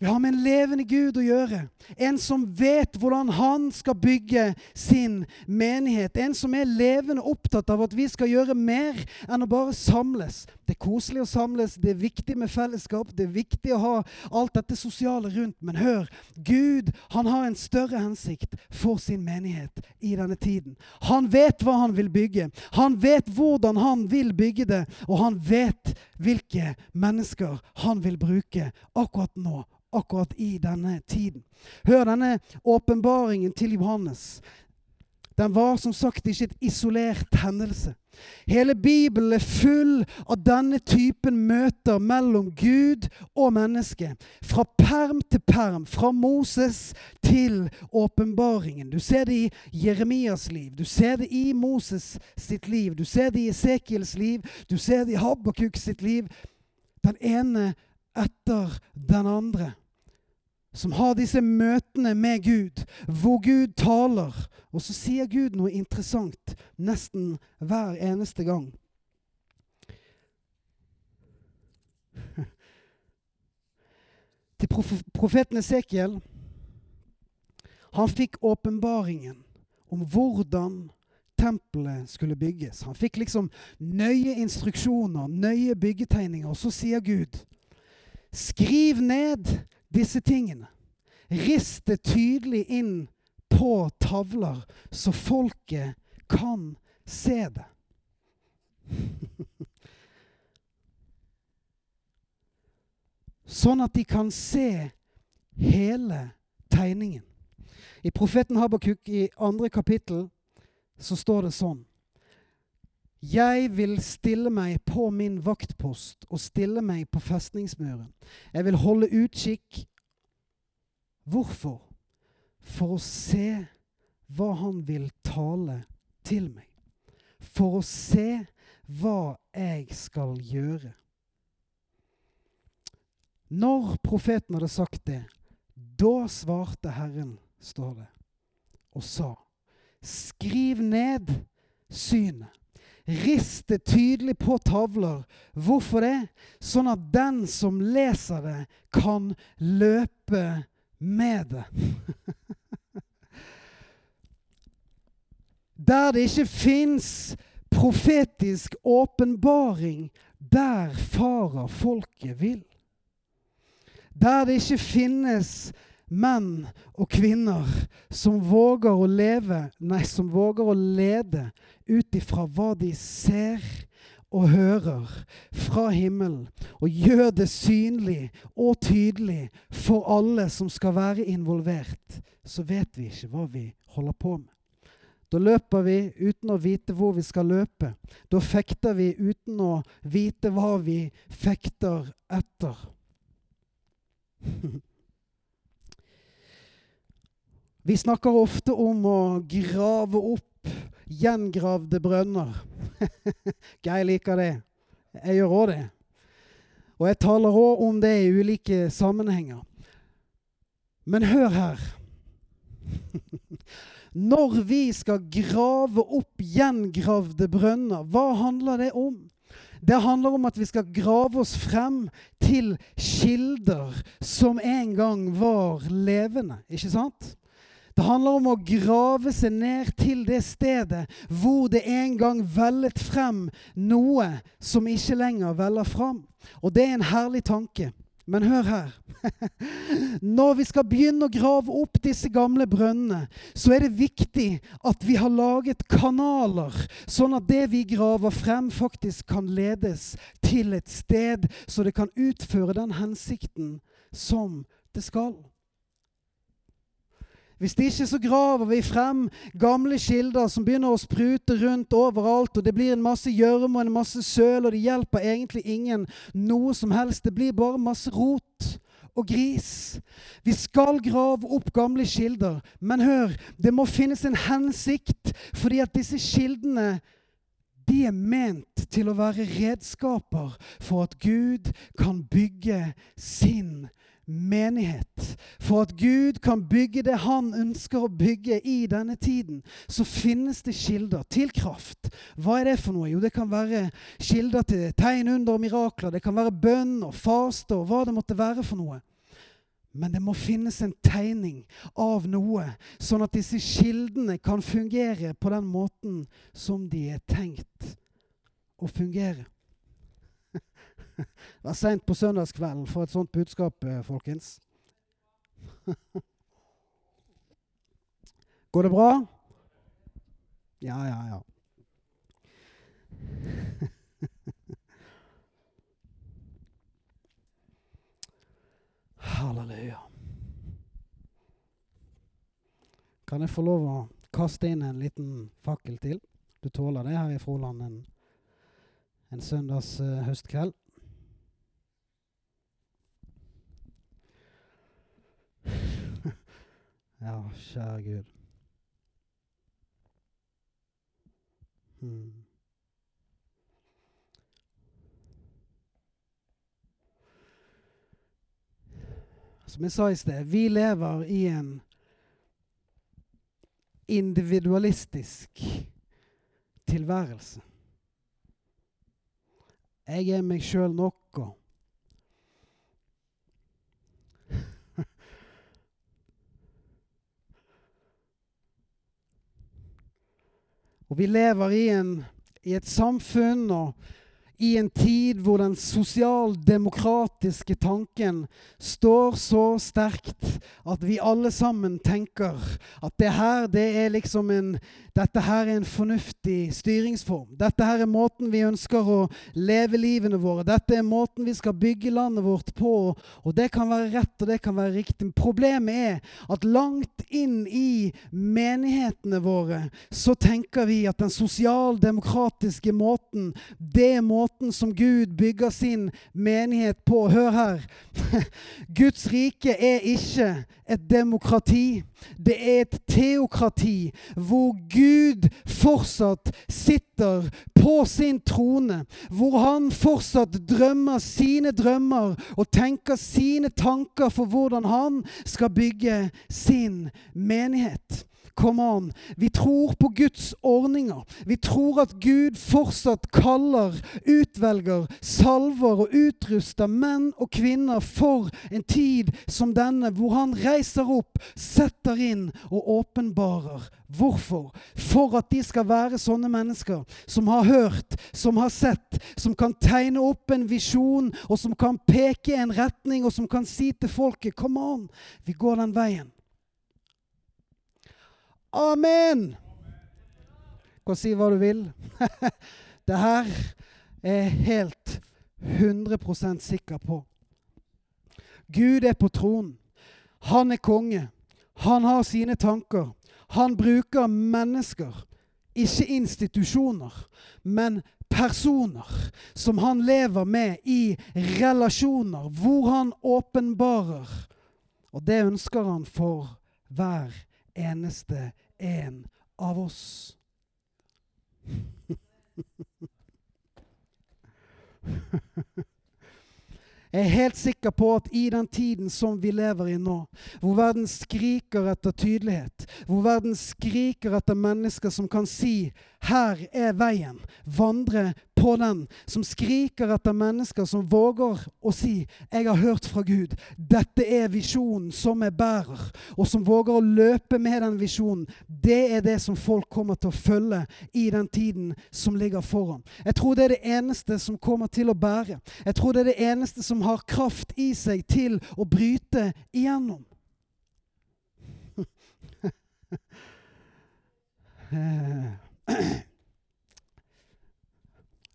Vi har med en levende Gud å gjøre. En som vet hvordan han skal bygge sin menighet. En som er levende opptatt av at vi skal gjøre mer enn å bare samles. Det er koselig å samles, det er viktig med fellesskap, det er viktig å ha alt dette sosiale rundt. Men hør, Gud han har en større hensikt for sin menighet i denne tiden. Han vet hva han vil bygge. Han vet hvordan han vil bygge det, og han vet hvilke mennesker han vil bruke akkurat nå akkurat i denne tiden. Hør denne åpenbaringen til Johannes. Den var som sagt ikke et isolert hendelse. Hele Bibelen er full av denne typen møter mellom Gud og menneske. Fra perm til perm, fra Moses til åpenbaringen. Du ser det i Jeremias liv, du ser det i Moses sitt liv, du ser det i Esekiels liv, du ser det i Habakuk sitt liv. Den ene etter den andre som har disse møtene med Gud, hvor Gud taler. Og så sier Gud noe interessant nesten hver eneste gang. Til profeten Esekiel Han fikk åpenbaringen om hvordan tempelet skulle bygges. Han fikk liksom nøye instruksjoner, nøye byggetegninger. Og så sier Gud, skriv ned disse tingene. Rist det tydelig inn på tavler, så folket kan se det. Sånn at de kan se hele tegningen. I profeten Habakuk i andre kapittel så står det sånn Jeg vil stille meg på min vaktpost og stille meg på festningsmuren. Jeg vil holde utkikk. Hvorfor? For å se hva han vil tale til meg. For å se hva jeg skal gjøre. Når profeten hadde sagt det, da svarte Herren, står det, og sa, skriv ned synet. Rist det tydelig på tavler. Hvorfor det? Sånn at den som leser det, kan løpe med det. Der det ikke fins profetisk åpenbaring, der farer folket vill. Der det ikke finnes menn og kvinner som våger å leve, nei, som våger å lede ut ifra hva de ser og hører fra himmelen, og gjør det synlig og tydelig for alle som skal være involvert, så vet vi ikke hva vi holder på med. Da løper vi uten å vite hvor vi skal løpe. Da fekter vi uten å vite hva vi fekter etter. Vi snakker ofte om å grave opp gjengravde brønner. Geir liker det. Jeg gjør òg det. Og jeg taler òg om det i ulike sammenhenger. Men hør her. Når vi skal grave opp gjengravde brønner, hva handler det om? Det handler om at vi skal grave oss frem til kilder som en gang var levende. Ikke sant? Det handler om å grave seg ned til det stedet hvor det en gang vellet frem noe som ikke lenger veller frem. Og det er en herlig tanke. Men hør her. Når vi skal begynne å grave opp disse gamle brønnene, så er det viktig at vi har laget kanaler, sånn at det vi graver frem, faktisk kan ledes til et sted, så det kan utføre den hensikten som det skal. Hvis det ikke så graver vi frem gamle kilder som begynner å sprute rundt overalt, og det blir en masse gjørme og en masse søl, og det hjelper egentlig ingen noe som helst. Det blir bare masse rot og gris. Vi skal grave opp gamle kilder, men hør, det må finnes en hensikt, fordi at disse kildene de er ment til å være redskaper for at Gud kan bygge sin menighet. For at Gud kan bygge det han ønsker å bygge i denne tiden, så finnes det kilder til kraft. Hva er det for noe? Jo, det kan være kilder til tegn, under og mirakler. Det kan være bønn og faste og hva det måtte være for noe. Men det må finnes en tegning av noe, sånn at disse kildene kan fungere på den måten som de er tenkt å fungere. Var seint på søndagskvelden for et sånt budskap, eh, folkens. Går det bra? Ja, ja, ja. Halleluja. Kan jeg få lov å kaste inn en liten fakkel til? Du tåler det her i Froland en, en søndags uh, høstkveld? Ja, kjære Gud. Hmm. Som jeg sa i sted, vi lever i en individualistisk tilværelse. Jeg er meg sjøl nok, og vi lever i, en, i et samfunn og i en tid hvor den sosialdemokratiske tanken står så sterkt at vi alle sammen tenker at det her, det er liksom en dette her er en fornuftig styringsform. Dette her er måten vi ønsker å leve livene våre Dette er måten vi skal bygge landet vårt på. Og det kan være rett, og det kan være riktig. Problemet er at langt inn i menighetene våre så tenker vi at den sosialdemokratiske måten, det er måten som Gud bygger sin menighet på. Hør her. Guds rike er ikke et demokrati. Det er et teokrati hvor Gud fortsatt sitter på sin trone. Hvor han fortsatt drømmer sine drømmer og tenker sine tanker for hvordan han skal bygge sin menighet. Come on. Vi tror på Guds ordninger. Vi tror at Gud fortsatt kaller, utvelger, salver og utruster menn og kvinner for en tid som denne, hvor han reiser opp, setter inn og åpenbarer. Hvorfor? For at de skal være sånne mennesker som har hørt, som har sett, som kan tegne opp en visjon, og som kan peke en retning, og som kan si til folket Come on, vi går den veien. Amen! Kan si hva du vil. det her er jeg helt 100% sikker på. Gud er på tronen. Han er konge. Han har sine tanker. Han bruker mennesker, ikke institusjoner, men personer som han lever med i relasjoner, hvor han åpenbarer. Og det ønsker han for hver eneste en av oss. Jeg er helt sikker på at i den tiden som vi lever i nå, hvor verden skriker etter tydelighet, hvor verden skriker etter mennesker som kan si 'Her er veien', vandre på den, som skriker etter mennesker som våger å si 'Jeg har hørt fra Gud'. Dette er visjonen som jeg bærer, og som våger å løpe med den visjonen. Det er det som folk kommer til å følge i den tiden som ligger foran. Jeg tror det er det eneste som kommer til å bære. Jeg tror det er det eneste som har kraft i seg til å bryte igjennom.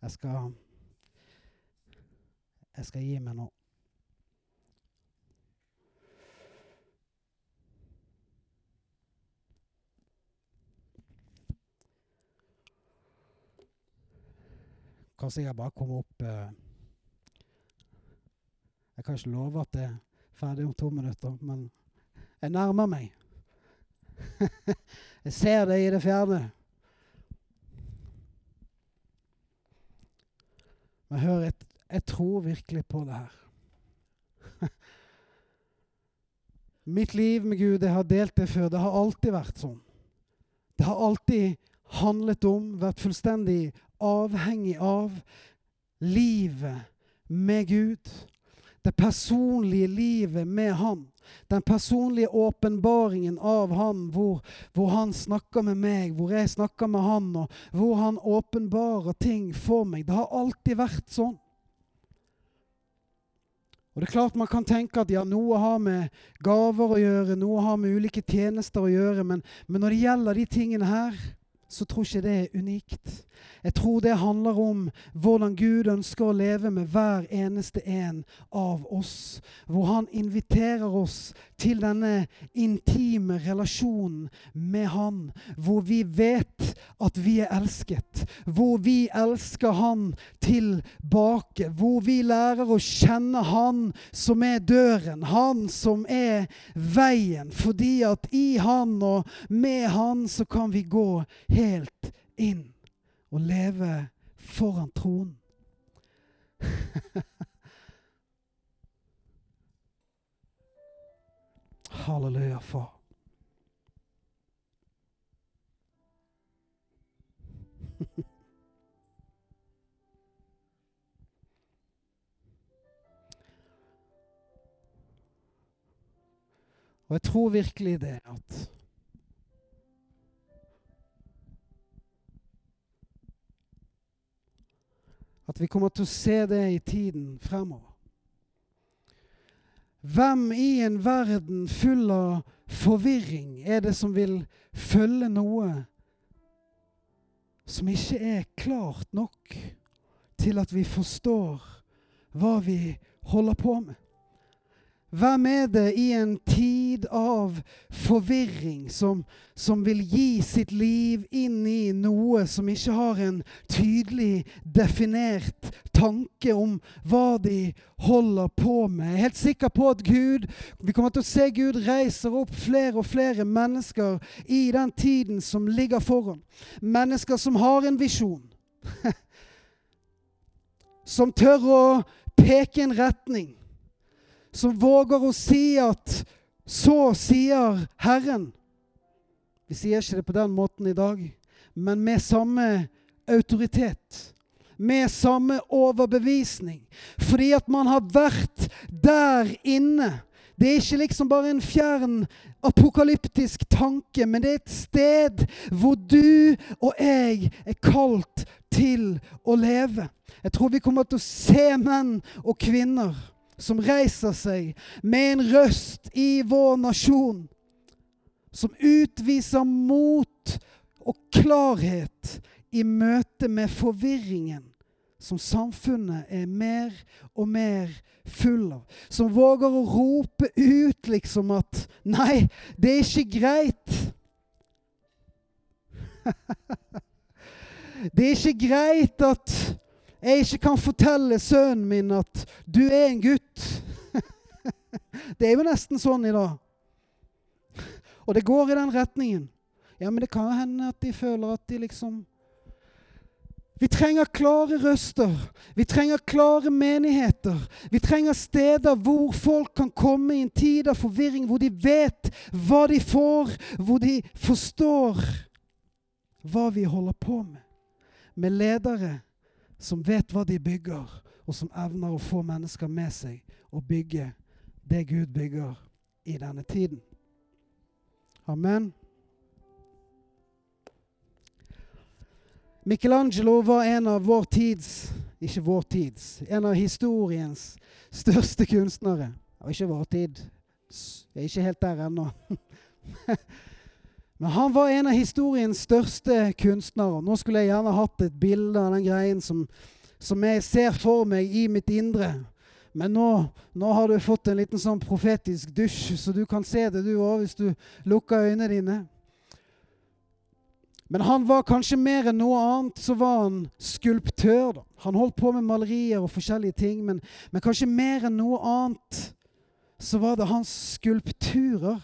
Jeg skal Jeg skal gi meg nå. Kanskje jeg bare kommer opp eh. Jeg kan ikke love at det er ferdig om to minutter, men jeg nærmer meg. jeg ser det i det fjerne. Men hør, jeg, jeg tror virkelig på det her. Mitt liv med Gud, jeg har delt det før. Det har alltid vært sånn. Det har alltid handlet om, vært fullstendig avhengig av, livet med Gud. Det personlige livet med Han. Den personlige åpenbaringen av Han, hvor, hvor, Han snakker med meg, hvor jeg snakker med Han, og hvor Han åpenbarer ting for meg. Det har alltid vært sånn. Og det er klart Man kan tenke at ja, noe har med gaver å gjøre, noe har med ulike tjenester å gjøre, men, men når det gjelder de tingene her, så tror ikke det er unikt. Jeg tror det handler om hvordan Gud ønsker å leve med hver eneste en av oss. Hvor han inviterer oss til denne intime relasjonen med han. Hvor vi vet at vi er elsket. Hvor vi elsker han tilbake. Hvor vi lærer å kjenne han som er døren. Han som er veien. Fordi at i han og med han så kan vi gå helt inn og leve foran tronen. Halleluja, far. Og jeg tror virkelig det at At vi kommer til å se det i tiden fremover. Hvem i en verden full av forvirring er det som vil følge noe som ikke er klart nok til at vi forstår hva vi holder på med? Hvem er det i en tid av forvirring som, som, vil gi sitt liv inn i noe som ikke har en tydelig definert tanke om hva de holder på med? Jeg er helt sikker på at Gud, vi kommer til å se Gud reiser opp flere og flere mennesker i den tiden som ligger foran. Mennesker som har en visjon. som tør å peke en retning som våger å si at 'så sier Herren'. Vi sier ikke det på den måten i dag, men med samme autoritet. Med samme overbevisning. Fordi at man har vært der inne. Det er ikke liksom bare en fjern apokalyptisk tanke, men det er et sted hvor du og jeg er kalt til å leve. Jeg tror vi kommer til å se menn og kvinner som reiser seg med en røst i vår nasjon, som utviser mot og klarhet i møte med forvirringen som samfunnet er mer og mer full av. Som våger å rope ut liksom at Nei, det er ikke greit. det er ikke greit at jeg ikke kan fortelle sønnen min at 'du er en gutt'. det er jo nesten sånn i dag. Og det går i den retningen. Ja, men det kan hende at de føler at de liksom Vi trenger klare røster. Vi trenger klare menigheter. Vi trenger steder hvor folk kan komme i en tid av forvirring, hvor de vet hva de får, hvor de forstår hva vi holder på med. Med ledere som vet hva de bygger, og som evner å få mennesker med seg og bygge det Gud bygger i denne tiden. Amen. Michelangelo var en av vår tids ikke vår tids, en av historiens største kunstnere. Og ikke vår tid. Jeg er ikke helt der ennå. Men han var en av historiens største kunstnere. Nå skulle jeg gjerne hatt et bilde av den greien som, som jeg ser for meg i mitt indre. Men nå, nå, har du fått en liten sånn profetisk dusj, så du kan se det du òg hvis du lukker øynene dine. Men han var kanskje mer enn noe annet så var han skulptør. da. Han holdt på med malerier og forskjellige ting, men, men kanskje mer enn noe annet så var det hans skulpturer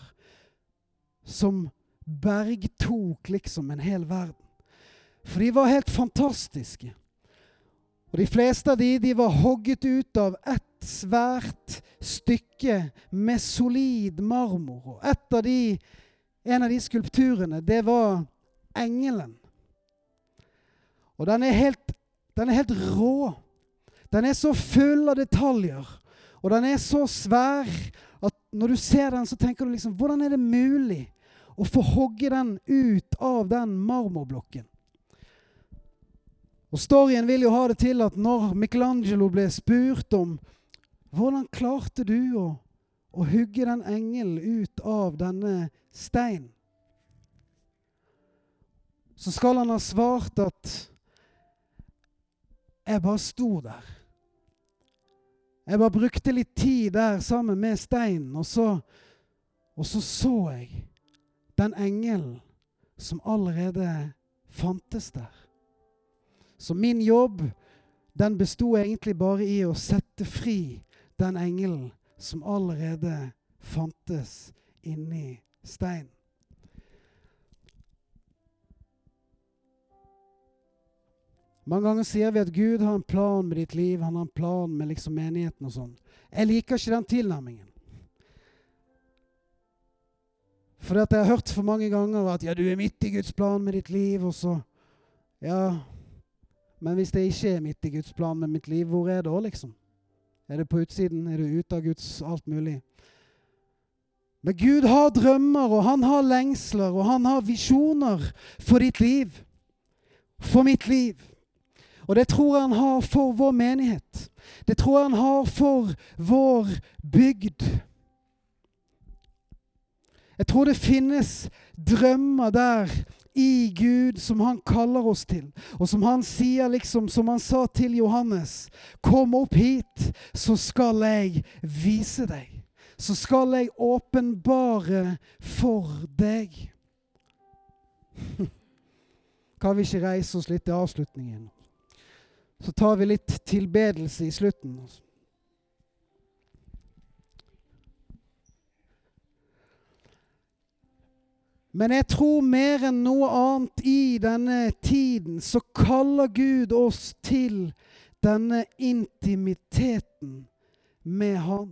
som bergtok liksom en hel verden. For de var helt fantastiske. Og de fleste av de, de var hogget ut av ett svært stykke med solid marmor. Og et av de, en av de skulpturene, det var engelen. Og den er helt, den er helt rå. Den er så full av detaljer. Og den er så svær at når du ser den, så tenker du liksom Hvordan er det mulig? Og få hogge den ut av den marmorblokken. Og Storyen vil jo ha det til at når Michelangelo ble spurt om hvordan klarte du å, å hugge den engelen ut av denne steinen, så skal han ha svart at jeg bare sto der. Jeg bare brukte litt tid der sammen med steinen, og så, og så så jeg den engelen som allerede fantes der. Så min jobb, den besto egentlig bare i å sette fri den engelen som allerede fantes inni steinen. Mange ganger sier vi at Gud har en plan med ditt liv, han har en plan med liksom menigheten og sånn. Jeg liker ikke den tilnærmingen. For jeg har hørt for mange ganger at ja, du er midt i Guds plan med ditt liv, og så Ja, men hvis det ikke er midt i Guds plan med mitt liv, hvor er det da, liksom? Er det på utsiden? Er du ute av Guds alt mulig? Men Gud har drømmer, og han har lengsler, og han har visjoner for ditt liv. For mitt liv. Og det tror jeg han har for vår menighet. Det tror jeg han har for vår bygd. Jeg tror det finnes drømmer der i Gud som han kaller oss til. Og som han sier, liksom, som han sa til Johannes, kom opp hit, så skal jeg vise deg. Så skal jeg åpenbare for deg. Kan vi ikke reise oss litt til avslutningen? Så tar vi litt tilbedelse i slutten. Altså. Men jeg tror mer enn noe annet i denne tiden så kaller Gud oss til denne intimiteten med Han.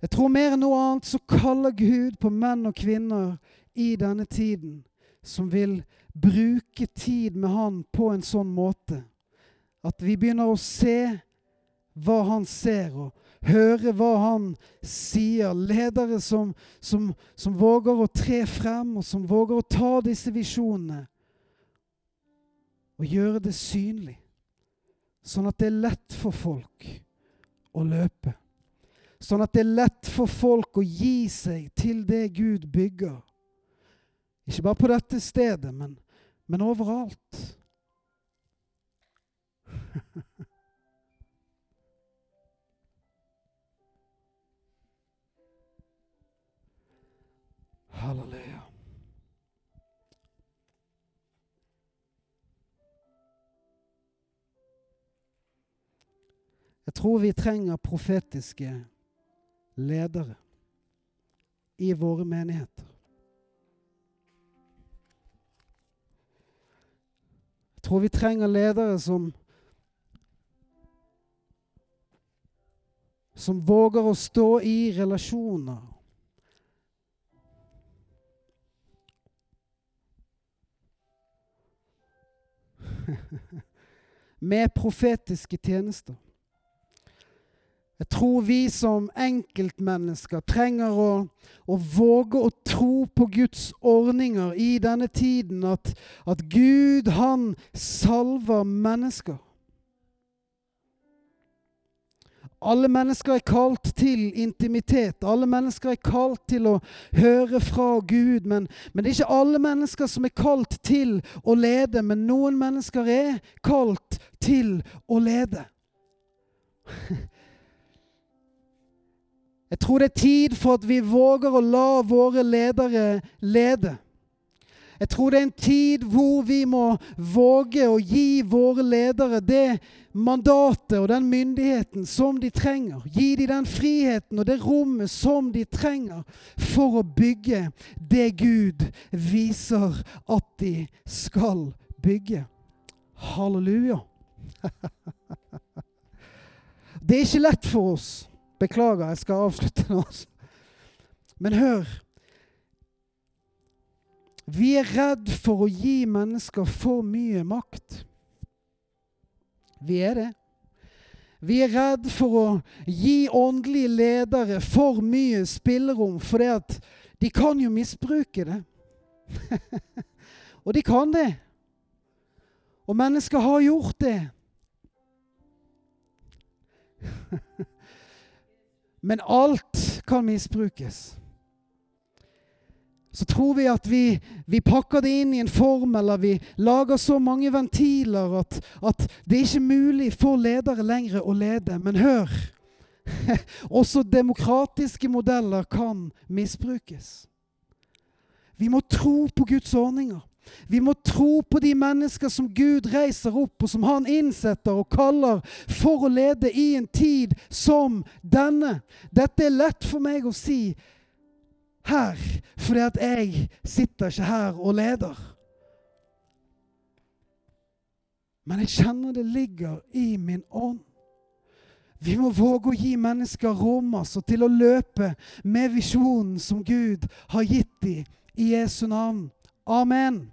Jeg tror mer enn noe annet så kaller Gud på menn og kvinner i denne tiden som vil bruke tid med Han på en sånn måte at vi begynner å se hva Han ser, og høre hva han sier. Ledere som, som, som, våger å tre frem, og som våger å ta disse visjonene og gjøre det synlig. Sånn at det er lett for folk å løpe. Sånn at det er lett for folk å gi seg til det Gud bygger. Ikke bare på dette stedet, men, men overalt. Halleluja. Jeg tror vi trenger profetiske ledere i våre menigheter. Jeg tror vi trenger ledere som som våger å stå i relasjoner med profetiske tjenester. Jeg tror vi som enkeltmennesker trenger å, å, våge å tro på Guds ordninger i denne tiden. At, at Gud, han salver mennesker. Alle mennesker er kalt til intimitet. Alle mennesker er kalt til å høre fra Gud. Men, men, det er ikke alle mennesker som er kalt til å lede. Men noen mennesker er kalt til å lede. Jeg tror det er tid for at vi våger å la våre ledere lede. Jeg tror det er en tid hvor vi må våge å gi våre ledere det mandatet og den myndigheten som de trenger. Gi dem den friheten og det rommet som de trenger for å bygge det Gud viser at de skal bygge. Halleluja. Det er ikke lett for oss. Beklager, jeg skal avslutte nå. Men hør. Vi er redd for å gi mennesker for mye makt. Vi er det. Vi er redd for å gi åndelige ledere for mye spillerom, for de kan jo misbruke det. og de kan det. Og mennesker har gjort det. Men alt kan misbrukes så tror vi at vi, vi, pakker det inn i en form, eller vi lager så mange ventiler at, at det er ikke mulig for ledere lenger å lede. Men hør! Også demokratiske modeller kan misbrukes. Vi må tro på Guds ordninger. Vi må tro på de mennesker som Gud reiser opp, og som han innsetter og kaller for å lede i en tid som denne. Dette er lett for meg å si her fordi at jeg sitter ikke her og leder. Men jeg kjenner det ligger i min ånd. Vi må våge å gi mennesker rom altså, til å løpe med visjonen som Gud har gitt dem, i Jesu navn. Amen.